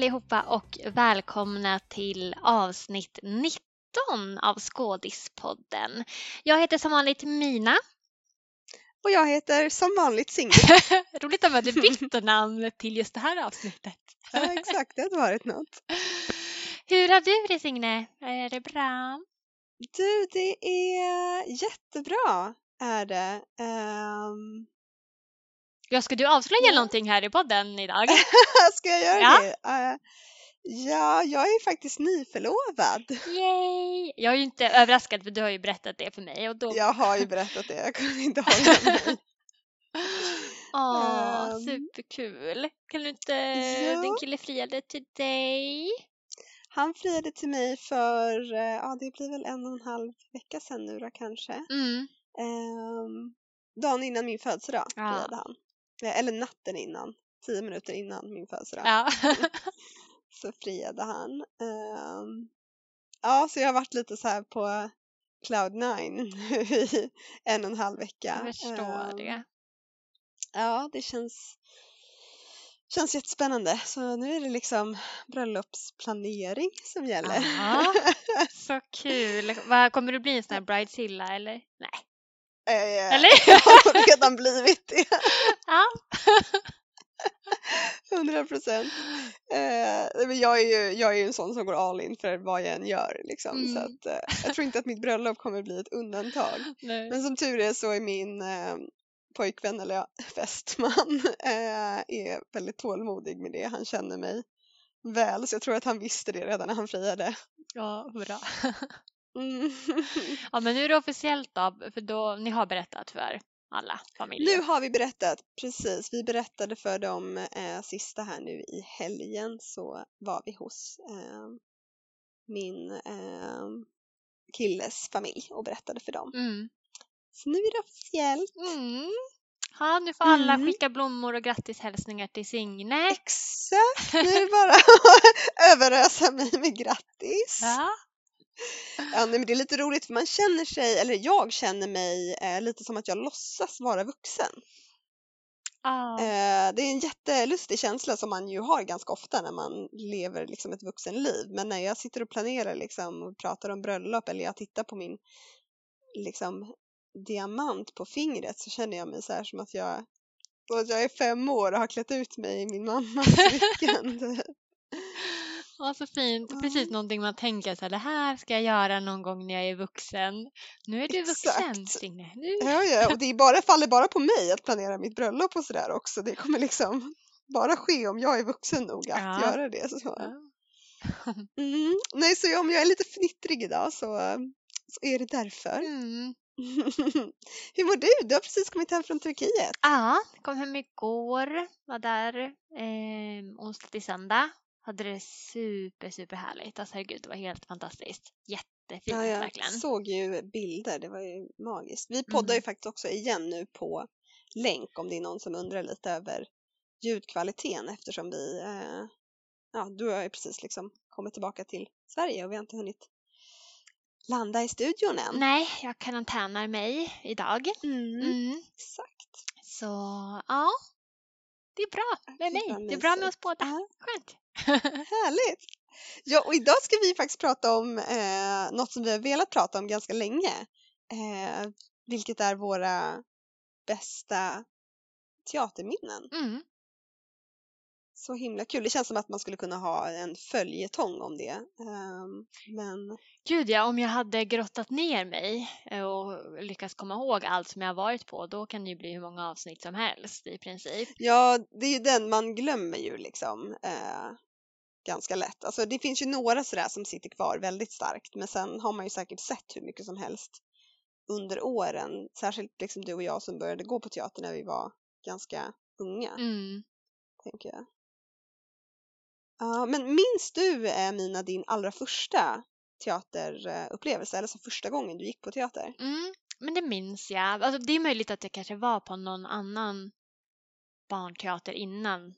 allihopa och välkomna till avsnitt 19 av Skådispodden. Jag heter som vanligt Mina. Och jag heter som vanligt Signe. Roligt att du bytte namn till just det här avsnittet. ja, exakt, det hade varit något. Hur har du det Signe? Är det bra? Du, det är jättebra är det. Um... Ja, ska du avslöja ja. någonting här i podden idag? ska jag göra ja. det? Uh, ja, jag är faktiskt nyförlovad. Yay! Jag är ju inte överraskad för du har ju berättat det för mig. Och då... Jag har ju berättat det, jag kunde inte hålla mig. Åh, um, superkul. Kan du inte, ja. din kille friade till dig? Han friade till mig för, eh, ja det blir väl en och en halv vecka sedan nu då kanske. Mm. Um, dagen innan min födelsedag ja. friade han. Eller natten innan, tio minuter innan min födelsedag. Ja. så friade han. Um, ja, så jag har varit lite så här på cloud nine i en och en halv vecka. Jag förstår um, det. Ja, det känns Känns jättespännande. Så nu är det liksom bröllopsplanering som gäller. Aha, så kul. Vad, kommer du bli en sån här bridezilla eller? Nej. Eh, eller? Jag har redan blivit det. Ja. 100 procent. Eh, jag, är ju, jag är ju en sån som går all in för vad jag än gör. Liksom. Mm. Så att, eh, jag tror inte att mitt bröllop kommer bli ett undantag. Nej. Men som tur är så är min eh, pojkvän, eller ja, fästman, eh, är väldigt tålmodig med det. Han känner mig väl, så jag tror att han visste det redan när han friade. Ja, bra. Mm. ja, men nu är det officiellt då, för då, ni har berättat för alla familjer. Nu har vi berättat, precis. Vi berättade för dem eh, sista här nu i helgen så var vi hos eh, min eh, killes familj och berättade för dem. Mm. Så nu är det officiellt. Mm. Ja, nu får alla mm. skicka blommor och grattishälsningar till Signe. Exakt, nu är det bara att överösa mig med grattis. Ja. Ja, men det är lite roligt för man känner sig, eller jag känner mig eh, lite som att jag låtsas vara vuxen. Ah. Eh, det är en jättelustig känsla som man ju har ganska ofta när man lever liksom ett vuxenliv. Men när jag sitter och planerar liksom, och pratar om bröllop eller jag tittar på min liksom, diamant på fingret så känner jag mig så här som att jag, att jag är fem år och har klätt ut mig i min mammas smycken. Ja, så fint. Mm. Precis någonting man tänker så här, det här ska jag göra någon gång när jag är vuxen. Nu är du Exakt. vuxen, Signe. Nu. Ja, ja, och det är bara, faller bara på mig att planera mitt bröllop och sådär också. Det kommer liksom bara ske om jag är vuxen nog att ja. göra det. Så. Ja. Mm. Nej, så om jag är lite fnittrig idag så, så är det därför. Mm. Hur mår du? Du har precis kommit hem från Turkiet. Ja, kom hem igår. Var där eh, onsdag till söndag hade det super, super härligt. Alltså herregud, det var helt fantastiskt. Jättefint ja, jag verkligen. Jag såg ju bilder, det var ju magiskt. Vi poddar mm. ju faktiskt också igen nu på länk om det är någon som undrar lite över ljudkvaliteten eftersom vi, eh, ja du har ju precis liksom kommit tillbaka till Sverige och vi har inte hunnit landa i studion än. Nej, jag karantänar mig idag. Mm. Mm. Exakt. Så ja, det är bra med mig. Det är bra med oss båda. Skönt. Härligt! Ja, och idag ska vi faktiskt prata om eh, något som vi har velat prata om ganska länge. Eh, vilket är våra bästa teaterminnen. Mm. Så himla kul. Det känns som att man skulle kunna ha en följetong om det. Um, men... Gud ja, om jag hade grottat ner mig och lyckats komma ihåg allt som jag varit på då kan det ju bli hur många avsnitt som helst i princip. Ja, det är ju den man glömmer ju liksom eh, ganska lätt. Alltså det finns ju några sådär som sitter kvar väldigt starkt men sen har man ju säkert sett hur mycket som helst under åren. Särskilt liksom du och jag som började gå på teater när vi var ganska unga. Mm. Tänker jag. Ja, men minns du eh, Mina din allra första teaterupplevelse, eller så första gången du gick på teater? Mm, men det minns jag. Alltså, det är möjligt att jag kanske var på någon annan barnteater innan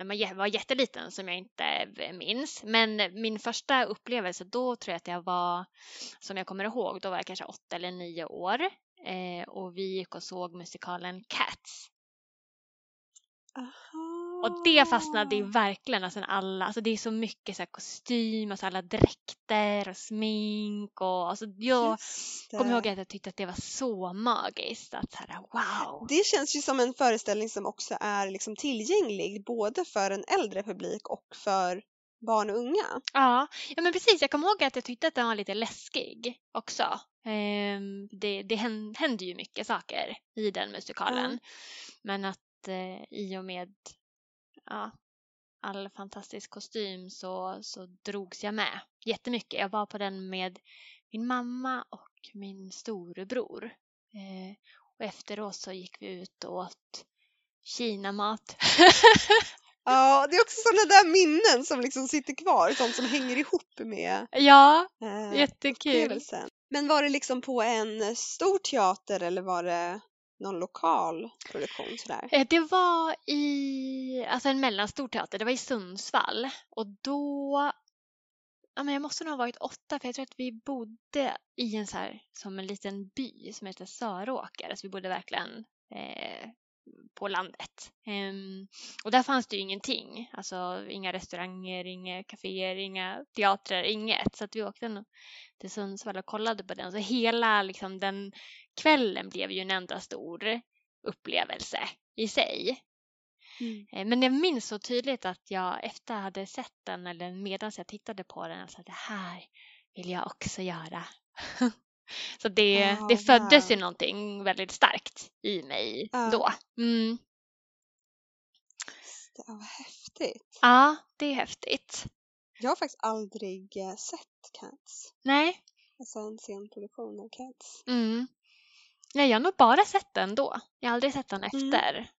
när man var jätteliten som jag inte minns. Men min första upplevelse då tror jag att jag var, som jag kommer ihåg, då var jag kanske åtta eller nio år eh, och vi gick och såg musikalen Cats. Aha och det fastnade ju verkligen, alltså alla, alltså det är så mycket så här kostym, alltså alla dräkter och smink och alltså jag kommer ihåg att jag tyckte att det var så magiskt att så här, wow. Det känns ju som en föreställning som också är liksom tillgänglig både för en äldre publik och för barn och unga. Ja, ja men precis. Jag kommer ihåg att jag tyckte att den var lite läskig också. Ehm, det det hän- händer ju mycket saker i den musikalen. Men att eh, i och med ja, all fantastisk kostym så, så drogs jag med jättemycket. Jag var på den med min mamma och min storebror. Eh, och efteråt så gick vi ut och åt kinamat. Ja, det är också sådana där minnen som liksom sitter kvar, sånt som hänger ihop med ja, eh, jättekul. upplevelsen. Men var det liksom på en stor teater eller var det någon lokal produktion sådär? Eh, det var i alltså en mellanstor teater, det var i Sundsvall och då Ja, men jag måste nog ha varit åtta för jag tror att vi bodde i en så här som en liten by som heter Söråker. Alltså vi bodde verkligen eh, på landet. Ehm, och där fanns det ju ingenting. Alltså inga restauranger, inga kaféer, inga teatrar, inget. Så att vi åkte till Sundsvall och kollade på den. Så hela liksom, den kvällen blev ju en enda stor upplevelse i sig. Mm. Eh, Men jag minns så tydligt att jag efter jag hade sett den eller medan jag tittade på den så att det här vill jag också göra. så det, Ah, det föddes wow. ju någonting väldigt starkt i mig Ja. då. Mm. Det var häftigt. Ja, det är häftigt. Jag har faktiskt aldrig eh, sett Cats. Nej, Alltså en scenproduktion av Cats. mm. Nej, jag har nog bara sett den då. Jag har aldrig sett den Mm. efter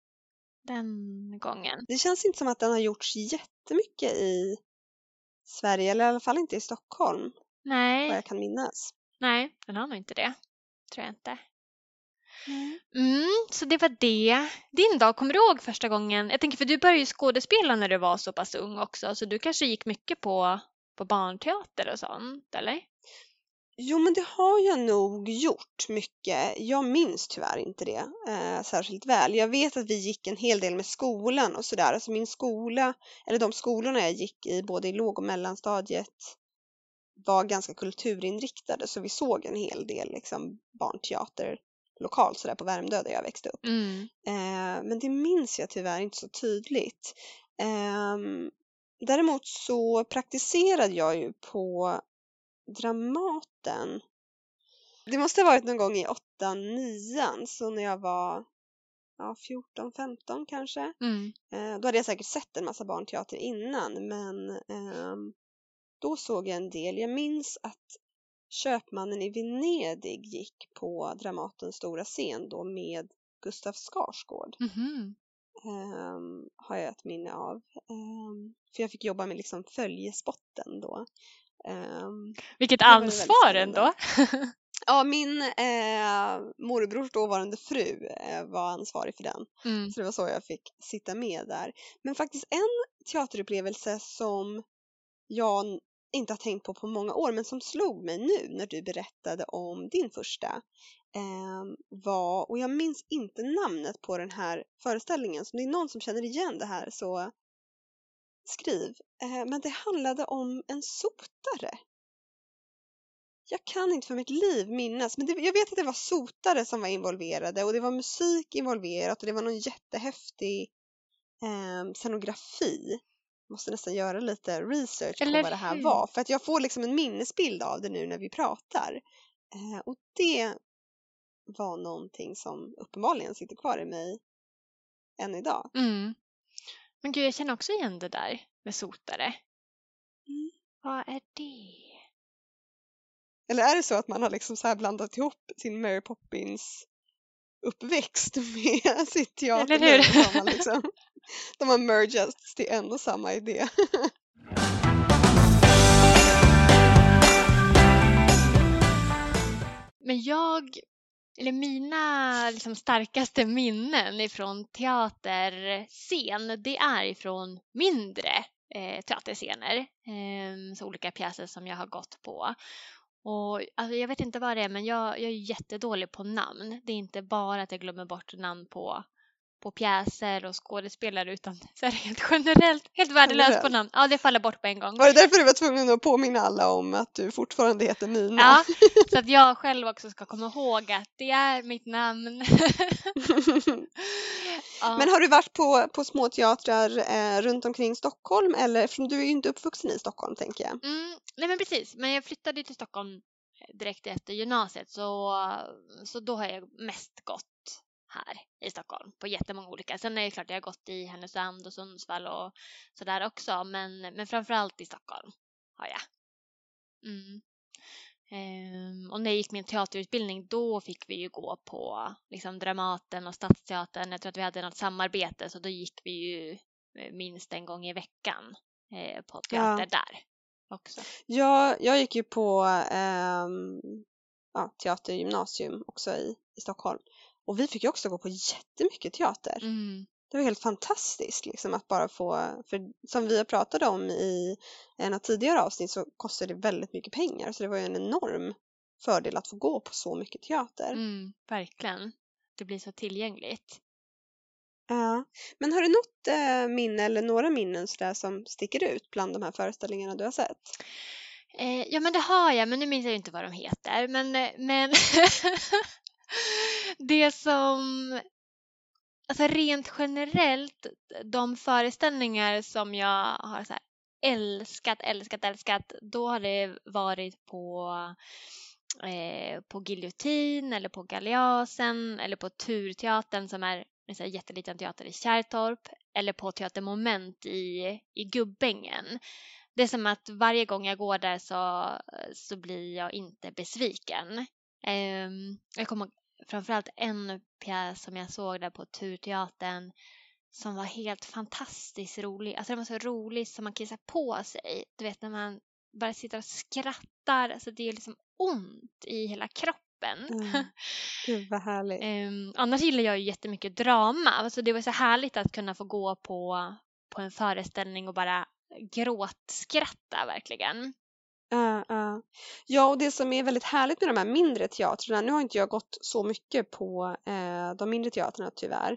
den gången. Det känns inte som att den har gjorts jättemycket i Sverige, eller i alla fall inte i Stockholm, vad Nej, jag kan minnas. nej, den har nog inte det. Tror jag inte. Mm, så det var det. Din dag, kommer du ihåg första gången? Jag tänker för du började ju skådespela när du var så pass ung också så du kanske gick mycket på, på barnteater och sånt eller? Jo, men det har jag nog gjort mycket. Jag minns tyvärr inte det eh, särskilt väl. Jag vet att vi gick en hel del med skolan och sådär. Alltså min skola, eller de skolorna jag gick i, både i låg och mellanstadiet, var ganska kulturinriktade så vi såg en hel del liksom, barnteater lokalt sådär på Värmdö där jag växte upp. Mm. Eh, men det minns jag tyvärr inte så tydligt. Ehm, däremot så praktiserade jag ju på Dramaten. Det måste ha varit någon gång i 8 9 så när jag var ja, 14, 15 kanske. Mm. Eh, då hade jag säkert sett en massa barnteater innan men ehm, då såg jag en del. Jag minns att Köpmannen i Venedig gick på Dramatens stora scen då med Gustav Skarsgård. Mhm. Ehm, har jag ett minne av. Ehm, för jag fick jobba med liksom följespotten då. Ehm, Vilket ansvar ändå. ja, min eh, morbrors dåvarande fru eh, var ansvarig för den. Mm. Så det var så jag fick sitta med där. Men faktiskt en teaterupplevelse som jag inte har tänkt på på många år men som slog mig nu när du berättade om din första ehm, var, och jag minns inte namnet på den här föreställningen, så om det är någon som känner igen det här så skriv. Eh, men det handlade om en sotare. Jag kan inte för mitt liv minnas, men det, jag vet att det var sotare som var involverade och det var musik involverat och det var någon jättehäftig eh, scenografi. Måste nästan göra lite research Eller på vad det här hur? var för att jag får liksom en minnesbild av det nu när vi pratar. Eh, och det var någonting som uppenbarligen sitter kvar i mig än idag. Mm. Men gud, jag känner också igen det där med sotare. Mm. Vad är det? Eller är det så att man har liksom så blandat ihop sin Mary Poppins uppväxt med sitt teaterliv? Eller hur? man liksom, de har mergats till en och samma idé. Men jag, eller mina liksom starkaste minnen ifrån teaterscen, det är ifrån mindre eh, teaterscener. Eh, så olika pjäser som jag har gått på. Och alltså, jag vet inte vad det är, men jag, jag är jättedålig på namn. Det är inte bara att jag glömmer bort namn på på pjäser och skådespelare utan så här helt generellt helt värdelös på namn. Ja, det faller bort på en gång. Var det därför du var tvungen att påminna alla om att du fortfarande heter Mina? Ja, så att jag själv också ska komma ihåg att det är mitt namn. ja. Men har du varit på, på små teatrar eh, runt omkring Stockholm eller, för du är ju inte uppvuxen i Stockholm tänker jag. Mm, nej men precis, men jag flyttade till Stockholm direkt efter gymnasiet så, så då har jag mest gått här i Stockholm på jättemånga olika. Sen är det klart jag har gått i Härnösand och Sundsvall och sådär också men, men framförallt i Stockholm har jag. Mm. Ehm, och när jag gick min teaterutbildning då fick vi ju gå på liksom Dramaten och Stadsteatern. Jag tror att vi hade något samarbete så då gick vi ju eh, minst en gång i veckan eh, på teater där också. Jag, jag gick ju på ehm, ja, teatergymnasium också i, i Stockholm och vi fick ju också gå på jättemycket teater. Mm. Det var helt fantastiskt liksom att bara få, för som vi har pratat om i en av tidigare avsnitt så kostar det väldigt mycket pengar så det var ju en enorm fördel att få gå på så mycket teater. Mm, verkligen. Det blir så tillgängligt. Ja. Men har du något eh, minne eller några minnen sådär som sticker ut bland de här föreställningarna du har sett? Eh, ja men det har jag, men nu minns jag inte vad de heter. Men, eh, men det som, alltså rent generellt, de föreställningar som jag har så här älskat, älskat, älskat, då har det varit på eh, på Giljotin eller på Galeasen eller på Turteatern som är en så här jätteliten teater i Kärrtorp eller på Teater Moment i, i Gubbängen. Det är som att varje gång jag går där så, så blir jag inte besviken. Ehm, jag kommer ihåg framförallt en pjäs som jag såg där på Turteatern som var helt fantastiskt rolig. Alltså den var så rolig som man kissar på sig. Du vet när man bara sitter och skrattar. Alltså det är liksom ont i hela kroppen. Mm. Gud vad härligt. Ehm, annars gillar jag ju jättemycket drama. Alltså det var så härligt att kunna få gå på, på en föreställning och bara gråtskratta verkligen. Ja, ja. ja, och det som är väldigt härligt med de här mindre teatrarna, nu har inte jag gått så mycket på eh, de mindre teatrarna tyvärr,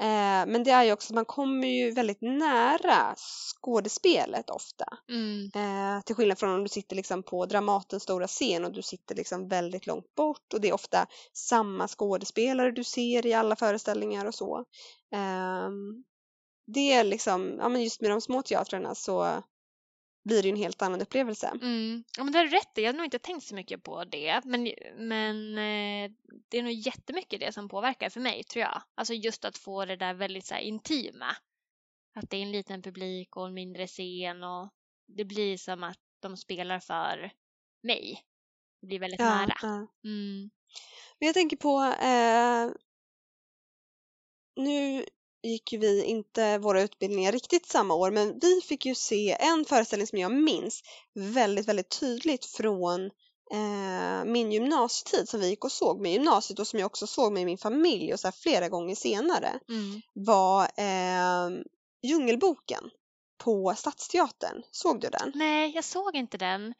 eh, men det är ju också att man kommer ju väldigt nära skådespelet ofta. Mm. Eh, till skillnad från om du sitter liksom på Dramatens stora scen och du sitter liksom väldigt långt bort och det är ofta samma skådespelare du ser i alla föreställningar och så. Ehm, det är liksom, ja men just med de små teatrarna så blir det ju en helt annan upplevelse. Mm. Ja, men det har rätt. Jag har nog inte tänkt så mycket på det. Men, men eh, det är nog jättemycket det som påverkar för mig, tror jag. Alltså just att få det där väldigt så intima. Att det är en liten publik och en mindre scen och det blir som att de spelar för mig. Det blir väldigt nära. ja. Mm. Men jag tänker på, eh, nu gick ju vi inte våra utbildningar riktigt samma år, men vi fick ju se en föreställning som jag minns väldigt, väldigt tydligt från eh, min gymnasietid som vi gick och såg med gymnasiet och som jag också såg med min familj och så flera gånger senare Mm. var eh, Djungelboken på Stadsteatern. Såg du den? Nej, jag såg inte den.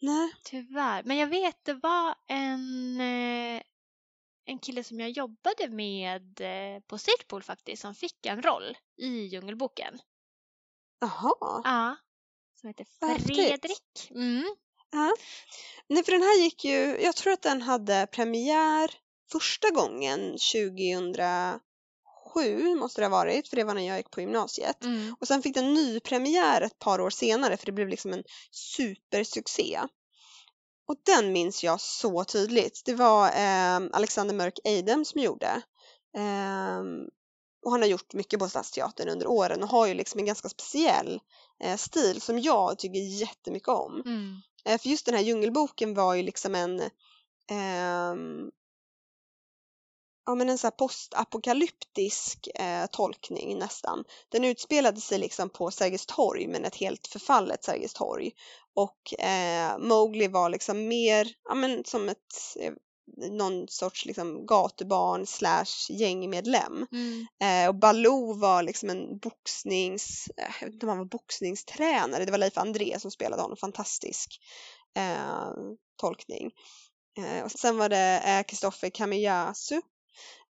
Nej. Tyvärr. Men jag vet, det var en, eh, en kille som jag jobbade med eh, på Sirtpool faktiskt som fick en roll i Djungelboken. Jaha. Ja. Som heter. Fredrik. Mm. Ja. Nej, för den här gick ju, jag tror att den hade premiär första gången 2007 måste det ha varit, för det var när jag gick på gymnasiet. Mm. Och sen fick den ny premiär ett par år senare för det blev liksom en supersuccé. Och den minns jag så tydligt. Det var eh, Alexander Mörk Eidem som gjorde. Ehm, och han har gjort mycket på Stadsteatern under åren och har ju liksom en ganska speciell eh, stil som jag tycker jättemycket om. Mm. Eh, För just den här Djungelboken var ju liksom en ehm, ja, men en så postapokalyptisk eh, tolkning nästan. Den utspelade sig liksom på Sergels torg men ett helt förfallet Sergels torg. Och eh, Mowgli var liksom mer ja, men som ett eh, någon sorts liksom gatubarn slash gängmedlem. Mm. Eh, och Baloo var liksom en boxnings, eh, jag vet inte om han var boxningstränare, det var Leif André som spelade honom, fantastisk eh, tolkning. Eh, och sen var det eh, Kristoffer Kamiyasu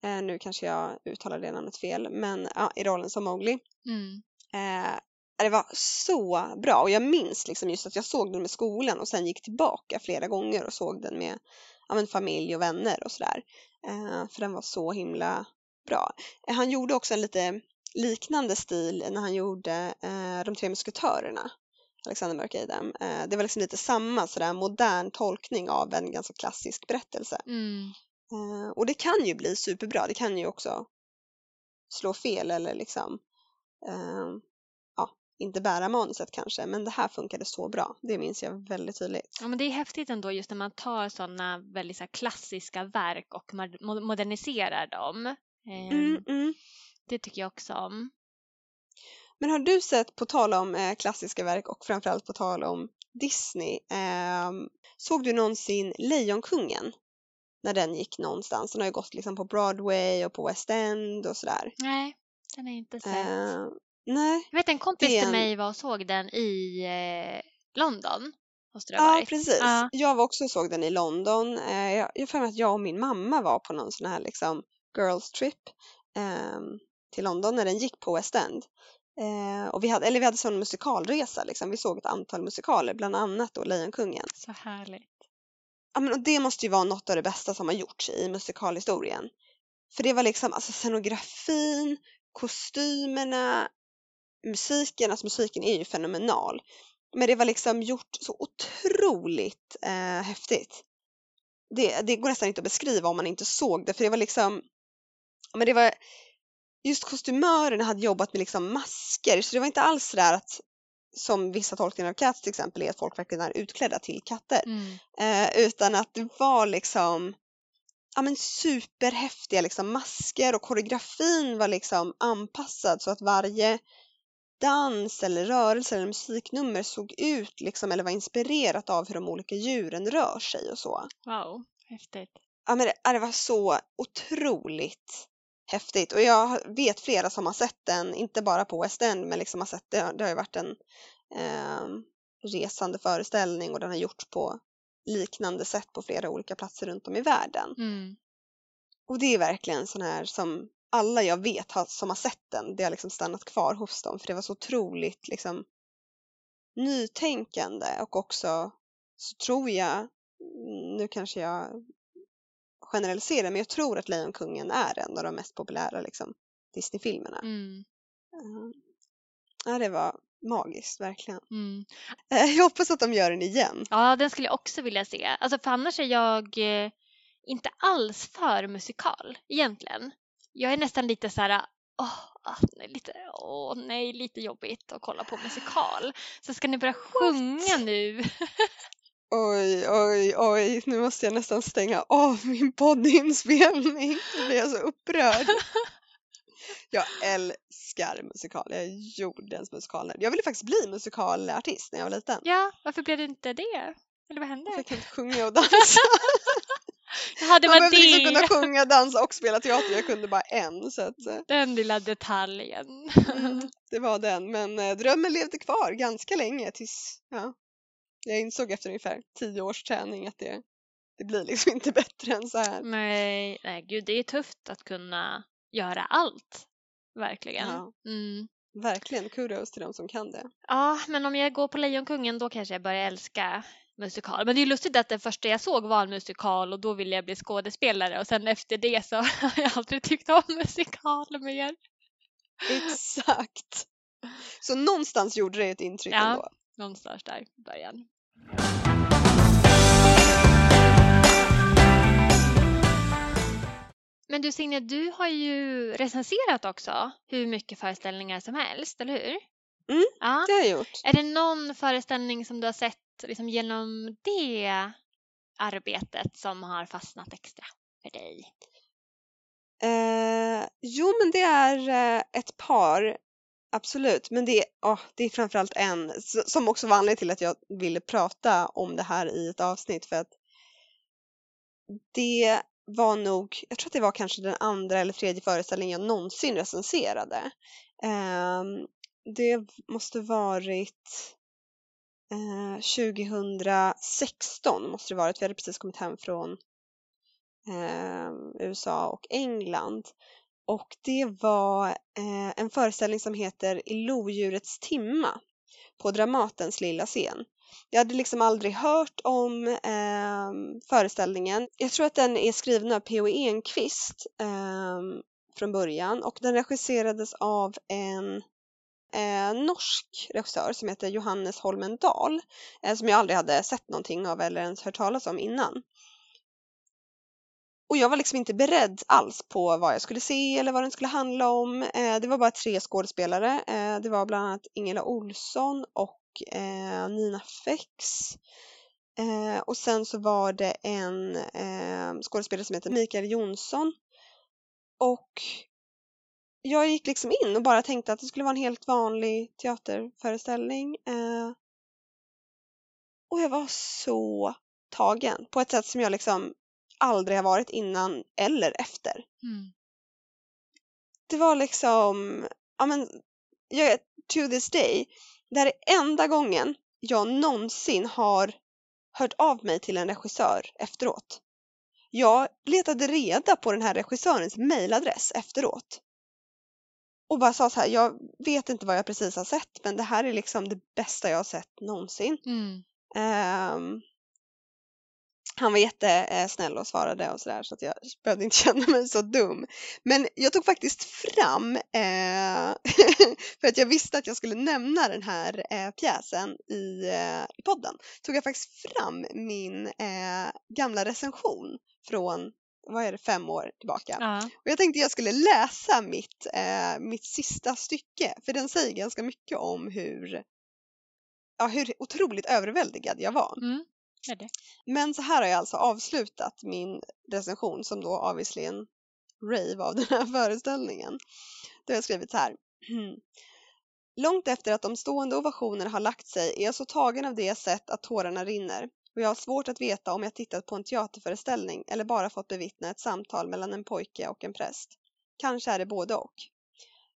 Eh, nu kanske jag uttalar det namnet fel, men ja, i rollen som Mowgli. Mm. Eh, det var så bra och jag minns liksom just att jag såg den med skolan och sen gick tillbaka flera gånger och såg den med ja, men familj och vänner och sådär. Eh, för den var så himla bra. Han gjorde också en lite liknande stil när han gjorde eh, De tre musketörerna. Alexander Mörkeidem. Eh, det var liksom lite samma sådär modern tolkning av en ganska klassisk berättelse. Mm. Eh, och det kan ju bli superbra. Det kan ju också slå fel eller liksom eh, ja, inte bära manuset kanske. Men det här funkade så bra. Det minns jag väldigt tydligt. Ja, men det är häftigt ändå just när man tar sådana väldigt så klassiska verk och mo- moderniserar dem. Eh, Mm, mm. Det tycker jag också om. Men har du sett, på tal om eh, klassiska verk och framförallt på tal om Disney, ehm, såg du någonsin Lejonkungen? När den gick någonstans. Den har ju gått liksom på Broadway och på West End och sådär. Nej, den jag inte sett. Eh, nej, Jag vet en kompis är till en- mig var och såg den i eh, London. Måste det ha ja precis. Ja. Jag var också och såg den i London. Eh, jag har för mig att jag och min mamma var på någon sån här liksom girls trip ehm, till London när den gick på West End. Eh, och vi hade, eller vi hade sån musikalresa liksom. Vi såg ett antal musikaler, bland annat då Lejonkungen. Så härligt. Ja, men och det måste ju vara något av det bästa som har gjorts i musikalhistorien. För det var liksom alltså scenografin, kostymerna, musiken, alltså musiken är ju fenomenal. Men det var liksom gjort så otroligt eh, häftigt. Det, det går nästan inte att beskriva om man inte såg det, för det var liksom, men det var, just kostymörerna hade jobbat med liksom masker, så det var inte alls sådär att, som vissa tolkningar av Cats till exempel är att folk verkligen är utklädda till katter. Mm. Eh, utan att det var liksom ja, men superhäftiga liksom masker och koreografin var liksom anpassad så att varje dans eller rörelse eller musiknummer såg ut liksom eller var inspirerat av hur de olika djuren rör sig och så. Wow, häftigt. Ja, men det, det var så otroligt häftigt och jag vet flera som har sett den, inte bara på West End men liksom har sett det, det har ju varit en eh, resande föreställning och den har gjorts på liknande sätt på flera olika platser runt om i världen. Mm. Och det är verkligen sån här som alla jag vet har, som har sett den, det har liksom stannat kvar hos dem för det var så otroligt liksom nytänkande och också så tror jag, nu kanske jag generaliserar, men jag tror att Lejonkungen är en av de mest populära liksom, Disney-filmerna. Mm. Mm. Ja, det var magiskt, verkligen. Mm. Eh, Jag hoppas att de gör den igen. Ja, den skulle jag också vilja se. Alltså, för annars är jag eh, inte alls för musikal egentligen. Jag är nästan lite så här, åh, ah, nej, lite, åh nej, lite jobbigt att kolla på musikal. Så ska ni börja sjunga nu? Oj, oj, oj, nu måste jag nästan stänga av min poddinspelning. Nu blir jag så upprörd. Jag älskar musikaler. Jag är jordens musikalnörd. Jag ville faktiskt bli musikalartist när jag var liten. Ja, varför blev det inte det? Eller vad hände? Jag kan inte sjunga och dansa. Jaha, det Man var behöver liksom det! kunna sjunga, dansa och spela teater. Jag kunde bara en. Så att, eh, Den lilla detaljen. mm, det var den. Men eh, drömmen levde kvar ganska länge tills ja, jag insåg efter ungefär tio års träning att det, det blir liksom inte bättre än så här. nej, nej, gud, det är tufft att kunna göra allt. Verkligen. Ja. Mm. Verkligen kudos till de som kan det. Ja, men om jag går på Lejonkungen då kanske jag börjar älska musikal. Men det är ju lustigt att den första jag såg var en musikal och då ville jag bli skådespelare och sen efter det så har jag aldrig tyckt om musikal mer. Exakt. Så någonstans gjorde det ett intryck Ja. ändå. Någonstans där i början. Men du Signe, du har ju recenserat också hur mycket föreställningar som helst, eller hur? Mm, Ja. Det har jag gjort. Är det någon föreställning som du har sett liksom genom det arbetet som har fastnat extra för dig? Eh, jo, men det är eh, ett par. Absolut, men det är, det är framförallt en som också var anledningen till att jag ville prata om det här i ett avsnitt för att det var nog, jag tror att det var kanske den andra eller tredje föreställningen jag någonsin recenserade. Um, det måste varit eh, uh, 2016 måste det varit, vi hade precis kommit hem från ehm, uh, USA och England. Och det var eh, en föreställning som heter I lodjurets timma på Dramatens lilla scen. Jag hade liksom aldrig hört om eh, föreställningen. Jag tror att den är skriven av P.O. Enquist eh, från början och den regisserades av en eh, norsk regissör som heter Johannes Holmendal eh, som jag aldrig hade sett någonting av eller ens hört talas om innan. Och jag var liksom inte beredd alls på vad jag skulle se eller vad den skulle handla om. Eh, det var bara tre skådespelare. Eh, det var bland annat Ingela Olsson och eh, Nina Fex. Eh, och sen så var det en eh, skådespelare som heter Mikael Jonsson. Och jag gick liksom in och bara tänkte att det skulle vara en helt vanlig teaterföreställning. Eh, och jag var så tagen på ett sätt som jag liksom aldrig har varit innan eller efter. Mm. Det var liksom, ja men, jag, to this day, det här är enda gången jag någonsin har hört av mig till en regissör efteråt. Jag letade reda på den här regissörens mejladress efteråt. Och bara sa så här, jag vet inte vad jag precis har sett men det här är liksom det bästa jag har sett någonsin. Mm. Um, han var jättesnäll och svarade och sådär så att jag behövde inte känna mig så dum. Men jag tog faktiskt fram, eh, för att jag visste att jag skulle nämna den här eh, pjäsen i, eh, i podden, tog jag faktiskt fram min eh, gamla recension från vad är det, fem år tillbaka. Ja. Och jag tänkte jag skulle läsa mitt, eh, mitt sista stycke, för den säger ganska mycket om hur, ja, hur otroligt överväldigad jag var. Mm. Är det. Men så här har jag alltså avslutat min recension som då obviously en rave av den här föreställningen. Då har jag skrivit så här. Långt efter att de stående ovationer har lagt sig är jag så tagen av det jag sett att tårarna rinner och jag har svårt att veta om jag tittat på en teaterföreställning eller bara fått bevittna ett samtal mellan en pojke och en präst. Kanske är det både och.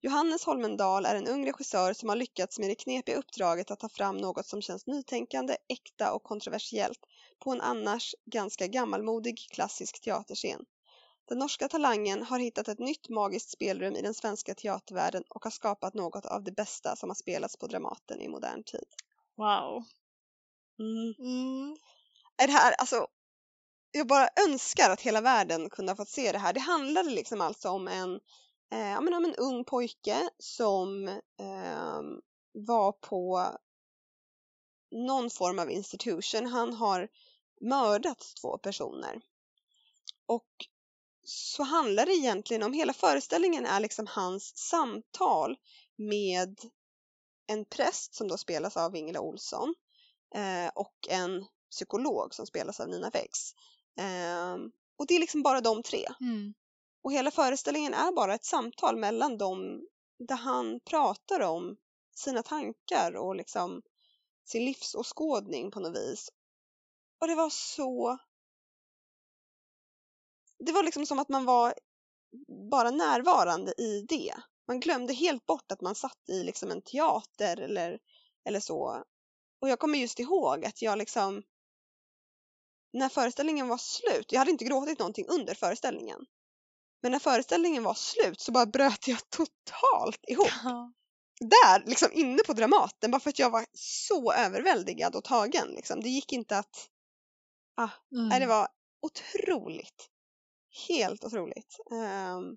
Johannes Holmendal är en ung regissör som har lyckats med det knepiga uppdraget att ta fram något som känns nytänkande, äkta och kontroversiellt på en annars ganska gammalmodig klassisk teaterscen. Den norska talangen har hittat ett nytt magiskt spelrum i den svenska teatervärlden och har skapat något av det bästa som har spelats på Dramaten i modern tid. Wow. Mm. Mm. Är det här, alltså, jag bara önskar att hela världen kunde ha fått se det här. Det handlade liksom alltså om en Eh, ja, men om en ung pojke som eh, var på någon form av institution. Han har mördat två personer. Och så handlar det egentligen om, hela föreställningen är liksom hans samtal med en präst som då spelas av Ingela Olsson eh, och en psykolog som spelas av Nina Fex. Eh, och det är liksom bara de tre. Mm. Och hela föreställningen är bara ett samtal mellan dem där han pratar om sina tankar och liksom sin livsåskådning på något vis. Och det var så... Det var liksom som att man var bara närvarande i det. Man glömde helt bort att man satt i liksom en teater eller, eller så. Och jag kommer just ihåg att jag liksom när föreställningen var slut, jag hade inte gråtit någonting under föreställningen. Men när föreställningen var slut så bara bröt jag totalt ihop. Ja. Där, liksom inne på Dramaten, bara för att jag var så överväldigad och tagen. Liksom. Det gick inte att... Ah, Mm. nej, det var otroligt. Helt otroligt. Ehm,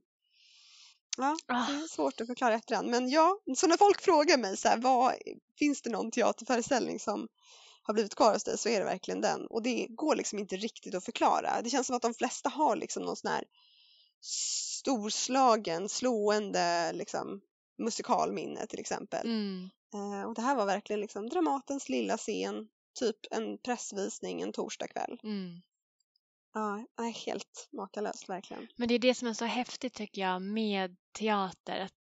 ja, Ah. det är svårt att förklara efterhand. Men ja, så när folk frågar mig så här, vad, finns det någon teaterföreställning som har blivit kvar hos dig så är det verkligen den. Och det går liksom inte riktigt att förklara. Det känns som att de flesta har liksom någon sån här storslagen, slående liksom, musikalminne till exempel. Mm. Eh, och det här var verkligen liksom Dramatens lilla scen, typ en pressvisning en torsdagkväll. Mm. Ja, helt makalöst verkligen. Men det är det som är så häftigt tycker jag med teater. Att,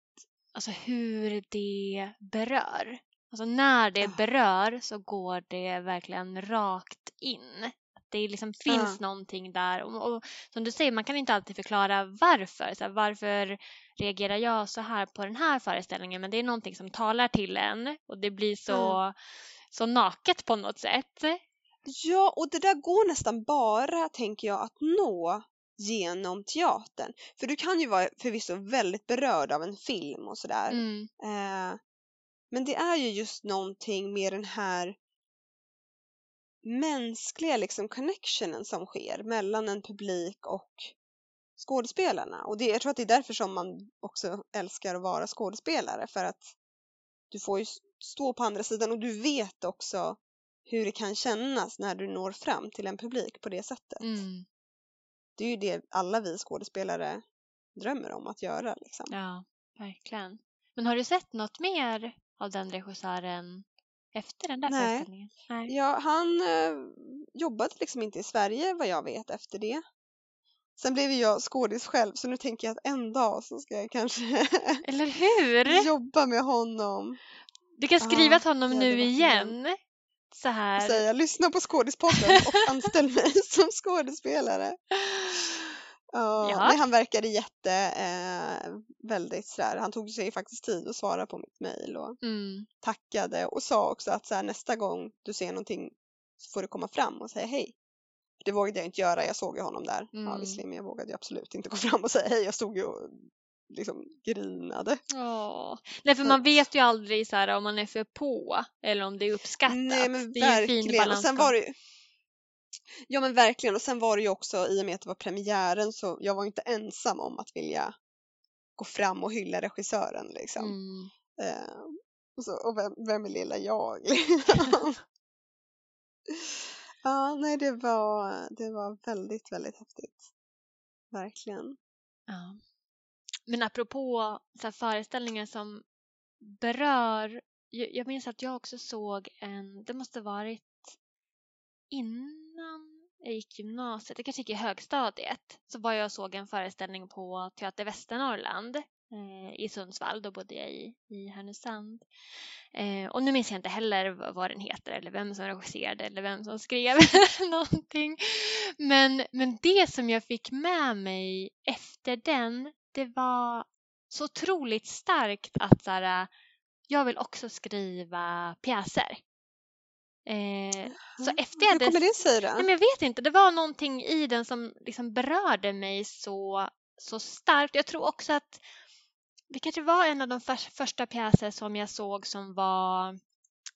alltså hur det berör. Alltså när det berör så går det verkligen rakt in. Det liksom finns någonting där. Och, och som du säger, man kan inte alltid förklara varför. Så här, varför reagerar jag så här på den här föreställningen? Men det är någonting som talar till en och det blir så, så naket på något sätt. Ja, och det där går nästan bara, tänker jag, att nå genom teatern. För du kan ju vara förvisso väldigt berörd av en film och sådär. Mm. Eh, men det är ju just någonting med den här mänskliga liksom connectionen som sker mellan en publik och skådespelarna. Och det, jag tror att det är därför som man också älskar att vara skådespelare för att du får ju stå på andra sidan och du vet också hur det kan kännas när du når fram till en publik på det sättet. Mm. Det är ju det alla vi skådespelare drömmer om att göra. Liksom. Ja, verkligen. Men har du sett något mer av den regissören efter den där Nej. föreställningen? Nej. Ja, han eh, jobbade liksom inte i Sverige vad jag vet efter det. Sen blev jag skådis själv så nu tänker jag att en dag så ska jag kanske Eller hur? jobba med honom Du kan skriva Ja, till honom hade nu igen. Så och här. säga lyssna på Skådispodden och anställ mig som skådespelare. Ja, Ja. Nej, han verkade jätte, eh, väldigt sådär, han tog sig faktiskt tid att svara på mitt mejl och Mm. tackade och sa också att så här, nästa gång du ser någonting så får du komma fram och säga hej. Det vågade jag inte göra, jag såg ju honom där. Ja, Mm. visserligen, men jag vågade ju absolut inte gå fram och säga hej. Jag stod ju och liksom grinade. Åh. Nej, för Så man vet ju aldrig så här, om man är för på eller om det är uppskattat. Nej men det är ju en fin verkligen. Och sen var det ju... Ja men verkligen. Och sen var det ju också i och med att det var premiären så jag var inte ensam om att vilja gå fram och hylla regissören liksom. Mm. Eh, och, så, och vem, vem är lilla jag? ja, nej det var, det var väldigt, väldigt häftigt. Verkligen. Ja. Men apropå så här, föreställningar som berör. Jag, jag minns att jag också såg en, det måste varit innan jag gick gymnasiet, jag kanske gick i högstadiet, så var jag och såg en föreställning på Teater Västernorrland eh, i Sundsvall, då bodde jag i, i Härnösand. Eh, och nu minns jag inte heller vad den heter eller vem som regisserade eller vem som skrev någonting. Men, men det som jag fick med mig efter den, det var så otroligt starkt att så här, jag vill också skriva pjäser. Eh, så efter jag Hur kommer det sig då? Nej, men jag vet inte, det var någonting i den som liksom berörde mig så, så starkt. Jag tror också att det kanske var en av de för, första pjäser som jag såg som var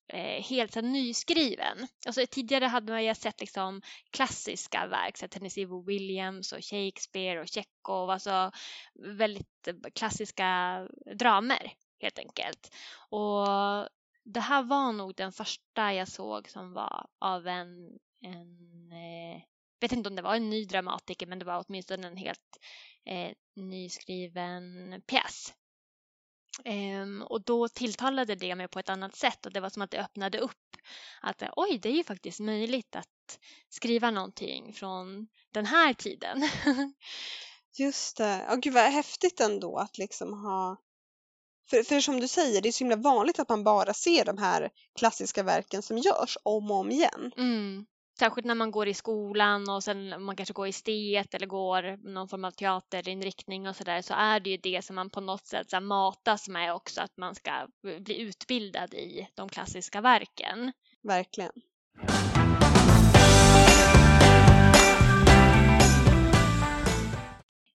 eh, helt så nyskriven. Alltså, tidigare hade man ju sett liksom, klassiska verk, så Tennessee Williams och Shakespeare och Tjechov, alltså väldigt klassiska dramer helt enkelt. Och det här var nog den första jag såg som var av en, en eh, vet inte om det var en ny dramatiker men det var åtminstone en helt eh, nyskriven pjäs. Ehm, och då tilltalade det mig på ett annat sätt och det var som att det öppnade upp att oj, det är ju faktiskt möjligt att skriva någonting från den här tiden. Just det. Ja, gud vad häftigt ändå att liksom ha... För, för som du säger, det är så himla vanligt att man bara ser de här klassiska verken som görs om och om igen. Mm. Särskilt när man går i skolan och sen man kanske går i estet eller går någon form av teaterinriktning och sådär så är det ju det som man på något sätt så matas med också att man ska bli utbildad i de klassiska verken. Verkligen.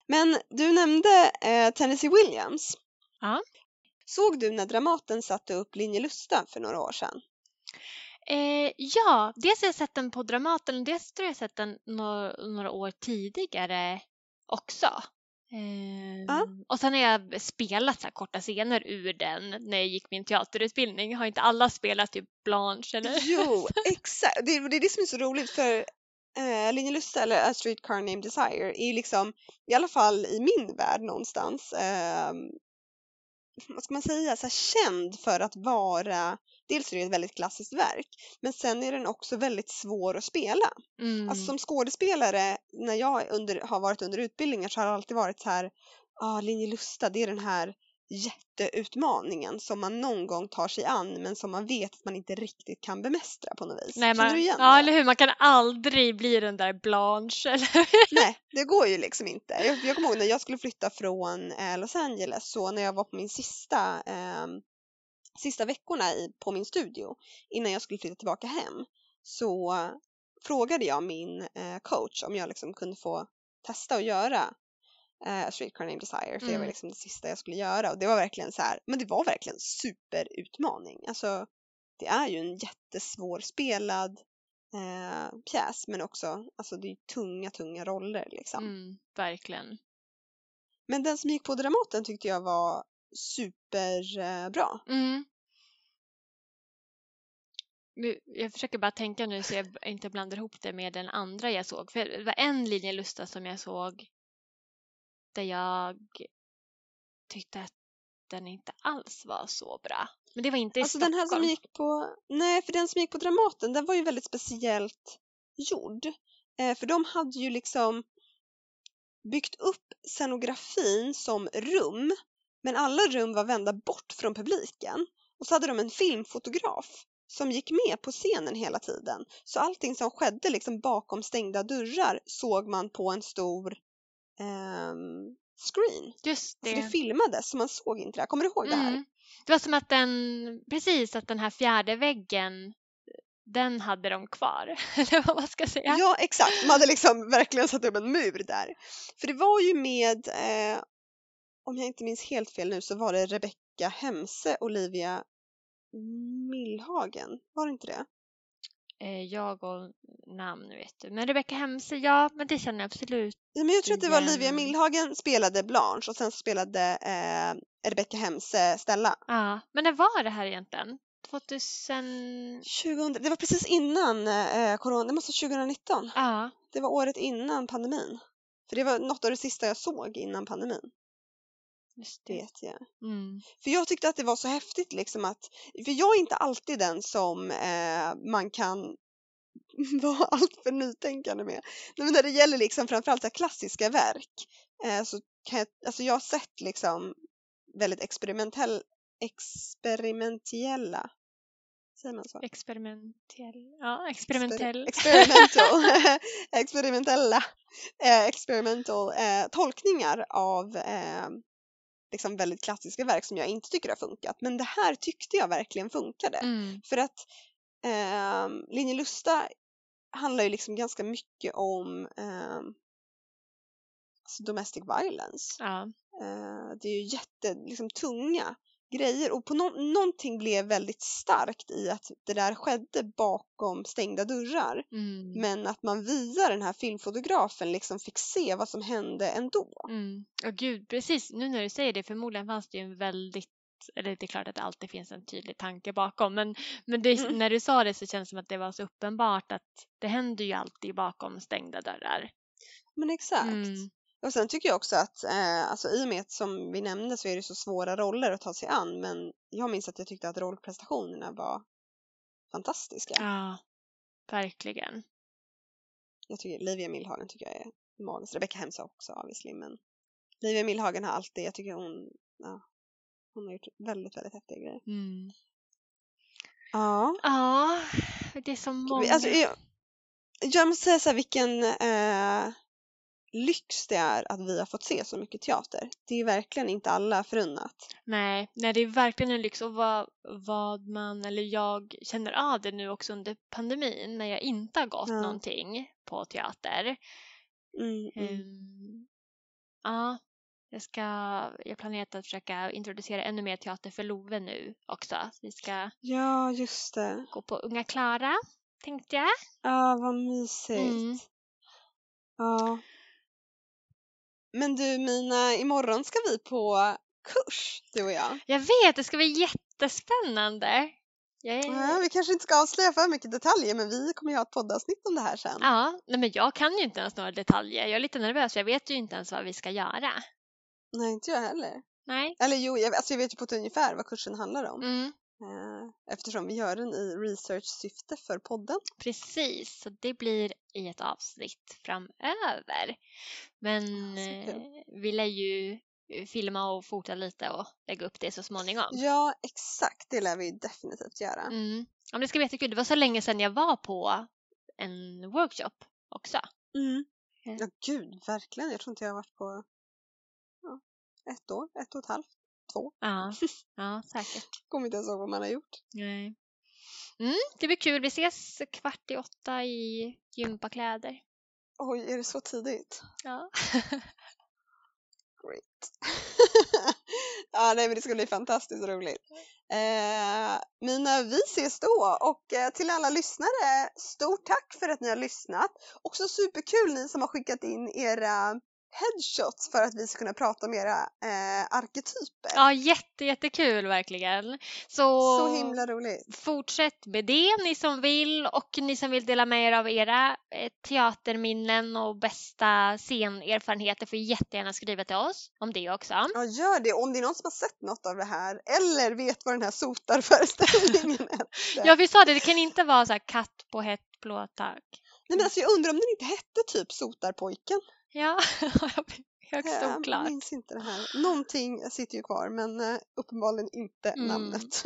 Men du nämnde eh, Tennessee Williams. Ja. Såg du när Dramaten satte upp Linje Lusta för några år sedan? Eh, ja, dels har jag sett den på Dramaten och dels tror jag sett den några, några år tidigare också. Eh, Ja. Och sen har jag spelat så korta scener ur den när jag gick min teaterutbildning. Har inte alla spelat typ Blanche eller? Jo, exakt. Det, är- det är det som är så roligt för eh, Linje Lusta eller A Streetcar Named Desire är liksom, i alla fall i min värld någonstans, eh, vad ska man säga, så känd för att vara, dels är det ett väldigt klassiskt verk, men sen är den också väldigt svår att spela. Mm. Alltså som skådespelare, när jag under, har varit under utbildningar så har det alltid varit så här, ah, Linje Lusta, det är den här jätteutmaningen som man någon gång tar sig an men som man vet att man inte riktigt kan bemästra på något vis. Nej, Känner man, du igen ja, det? eller hur? Man kan aldrig bli den där Blanche. Eller? Nej, det går ju liksom inte. Jag, jag kommer ihåg när jag skulle flytta från eh, Los Angeles så när jag var på min sista, eh, sista veckorna i, på min studio innan jag skulle flytta tillbaka hem så frågade jag min eh, coach om jag liksom kunde få testa att göra eh, Streetcar Named Desire för det var Mm. liksom det sista jag skulle göra och det var verkligen så här, men det var verkligen superutmaning. Alltså det är ju en jättesvår spelad eh, pjäs men också, alltså det är tunga, tunga roller liksom. Mm, verkligen. Men den som gick på Dramaten tyckte jag var superbra. Eh. Mm. Jag försöker bara tänka nu så jag inte blandar ihop det med den andra jag såg. För det var en linje Lusta som jag såg där jag tyckte att den inte alls var så bra. Men det var inte i Alltså den här som Stockholm. gick på, nej för den som gick på Dramaten den var ju väldigt speciellt gjord. Eh, för de hade ju liksom byggt upp scenografin som rum men alla rum var vända bort från publiken. Och så hade de en filmfotograf som gick med på scenen hela tiden. Så allting som skedde liksom bakom stängda dörrar såg man på en stor screen. Just Det. Så det filmades så man såg inte det här. Kommer du ihåg det här? Mm. Det var som att den, precis att den här fjärde väggen, den hade de kvar. Eller vad man ska säga. Ja, exakt. De hade liksom verkligen satt upp en mur där. För det var ju med, eh, om jag inte minns helt fel nu, så var det Rebecca Hemse, Olivia Millhagen. Var det inte det? Eh, Jag och namn vet du. Men Rebecca Hemse, ja men det känner jag absolut. Ja, men jag tror att det var. Olivia Millhagen spelade Blanche och sen spelade eh, Rebecca Hemse Stella. Ja, men när var det här egentligen? 2000? 2000, det var precis innan eh, corona, det måste vara 2019. Ja, Det var året innan pandemin. För det var något av det sista jag såg innan pandemin, det. vet jag. Mm. För jag tyckte att det var så häftigt liksom att, för jag är inte alltid den som eh, man kan vara alltför nytänkande med. Men när det gäller liksom framförallt så klassiska verk eh, så kan jag, alltså jag har sett liksom väldigt experimentell, experimentella, säger man så? Experimentell. Ja, experimentell. Experimental, experimentella, eh, experimental eh, tolkningar av eh, liksom väldigt klassiska verk som jag inte tycker har funkat. Men det här tyckte jag verkligen funkade. Mm. För att eh, Linje Lusta handlar ju liksom ganska mycket om eh, domestic violence. Ja. Eh, det är ju jätte, liksom, tunga grejer och på no någonting blev väldigt starkt i att det där skedde bakom stängda dörrar. Mm. Men att man via den här filmfotografen liksom fick se vad som hände ändå. Mm. Och gud, precis nu när du säger det, förmodligen fanns det ju en väldigt eller det är klart att det alltid finns en tydlig tanke bakom men, men det, Mm. när du sa det så känns det som att det var så uppenbart att det händer ju alltid bakom stängda dörrar. Men exakt. Mm. Och sen tycker jag också att eh, alltså, i och med att som vi nämnde så är det så svåra roller att ta sig an men jag minns att jag tyckte att rollprestationerna var fantastiska. Ja, verkligen. Jag tycker Livia Millhagen tycker jag är magisk. Rebecca Hemse också obviously men Livia Millhagen har alltid, jag tycker hon, ja, hon har gjort väldigt, väldigt häftiga grejer. Mm. Ja. Ja, det är så många. Alltså, jag, jag måste säga så här, vilken eh, lyx det är att vi har fått se så mycket teater. Det är verkligen inte alla förunnat. Nej, nej, det är verkligen en lyx och vad, vad man, eller jag känner av det nu också under pandemin när jag inte har gått Ja. någonting på teater. Mm, mm. Ehm, ja, jag ska, jag planerar att försöka introducera ännu mer teater för Love nu också. Vi ska Ja, just det. gå på Unga Klara, tänkte jag. Ja, vad mysigt. Mm. Ja. Men du Mina, imorgon ska vi på kurs, du och jag. Jag vet, det ska bli jättespännande. Ja, vi kanske inte ska avslöja för mycket detaljer men vi kommer ju ha ett poddavsnitt om det här sen. Ja, nej men jag kan ju inte ens några detaljer. Jag är lite nervös, jag vet ju inte ens vad vi ska göra. Nej, inte jag heller. Nej. Eller jo, jag, alltså jag vet ju på ett ungefär vad kursen handlar om. Mm, eftersom vi gör den i research-syfte för podden. precis, så det blir i ett avsnitt framöver. Men kul. eh, vi lär ju eh, filma och fota lite och lägga upp det så småningom. Ja, exakt. Det lär vi definitivt göra. Mm. Ja, det ska bli jättekul. Det var så länge sedan jag var på en workshop också. Mm. Ja. Ja, gud, verkligen. Jag tror inte jag har varit på ja, ett år, ett och ett halvt, två. Ja, ja säkert. Kommer inte ens ihåg vad man har gjort. Nej. Mm, det blir kul. Vi ses kvart i åtta i gympakläder. Oj, är det så tidigt? Ja. Great. ja, nej men det ska bli fantastiskt roligt. Eh, Mina, vi ses då och eh, till alla lyssnare, stort tack för att ni har lyssnat. Också superkul ni som har skickat in era headshots för att vi ska kunna prata om era eh, arketyper. ja, jätte, jättekul verkligen. Så, Så himla roligt. fortsätt med det, ni som vill och ni som vill dela med er av era eh, teaterminnen och bästa scenerfarenheter får jättegärna skriva till oss om det också. Ja, gör det. Om det är någon som har sett något av det här eller vet vad den här sotarföreställningen är. Ja, vi sa det, det kan inte vara så här katt på hett blå tak. Nej, men alltså, jag undrar om den inte hette typ Sotarpojken. Ja, högst Eh, Jag oklart. minns inte det här. Någonting sitter ju kvar men eh, uppenbarligen inte Mm. namnet.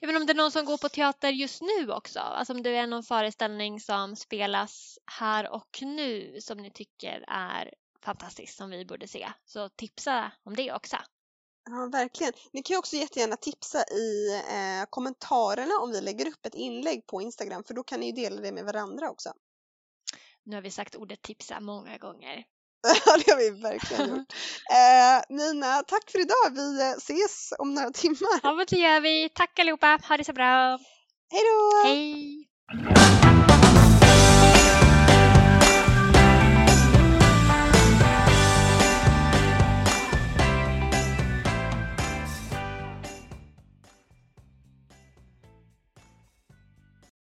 Jag vet om det är någon som går på teater just nu också. Alltså om det är någon föreställning som spelas här och nu som ni tycker är fantastisk som vi borde se. Så tipsa om det också. ja, verkligen. Ni kan ju också jättegärna tipsa i eh, kommentarerna om vi lägger upp ett inlägg på Instagram för då kan ni ju dela det med varandra också. Nu har vi sagt ordet tipsa många gånger. Ja, det har vi verkligen gjort. Eh, Nina, tack för idag. Vi eh, ses om några timmar. Ja, men det gör vi. Tack allihopa. Ha det så bra. Hej då! Hej!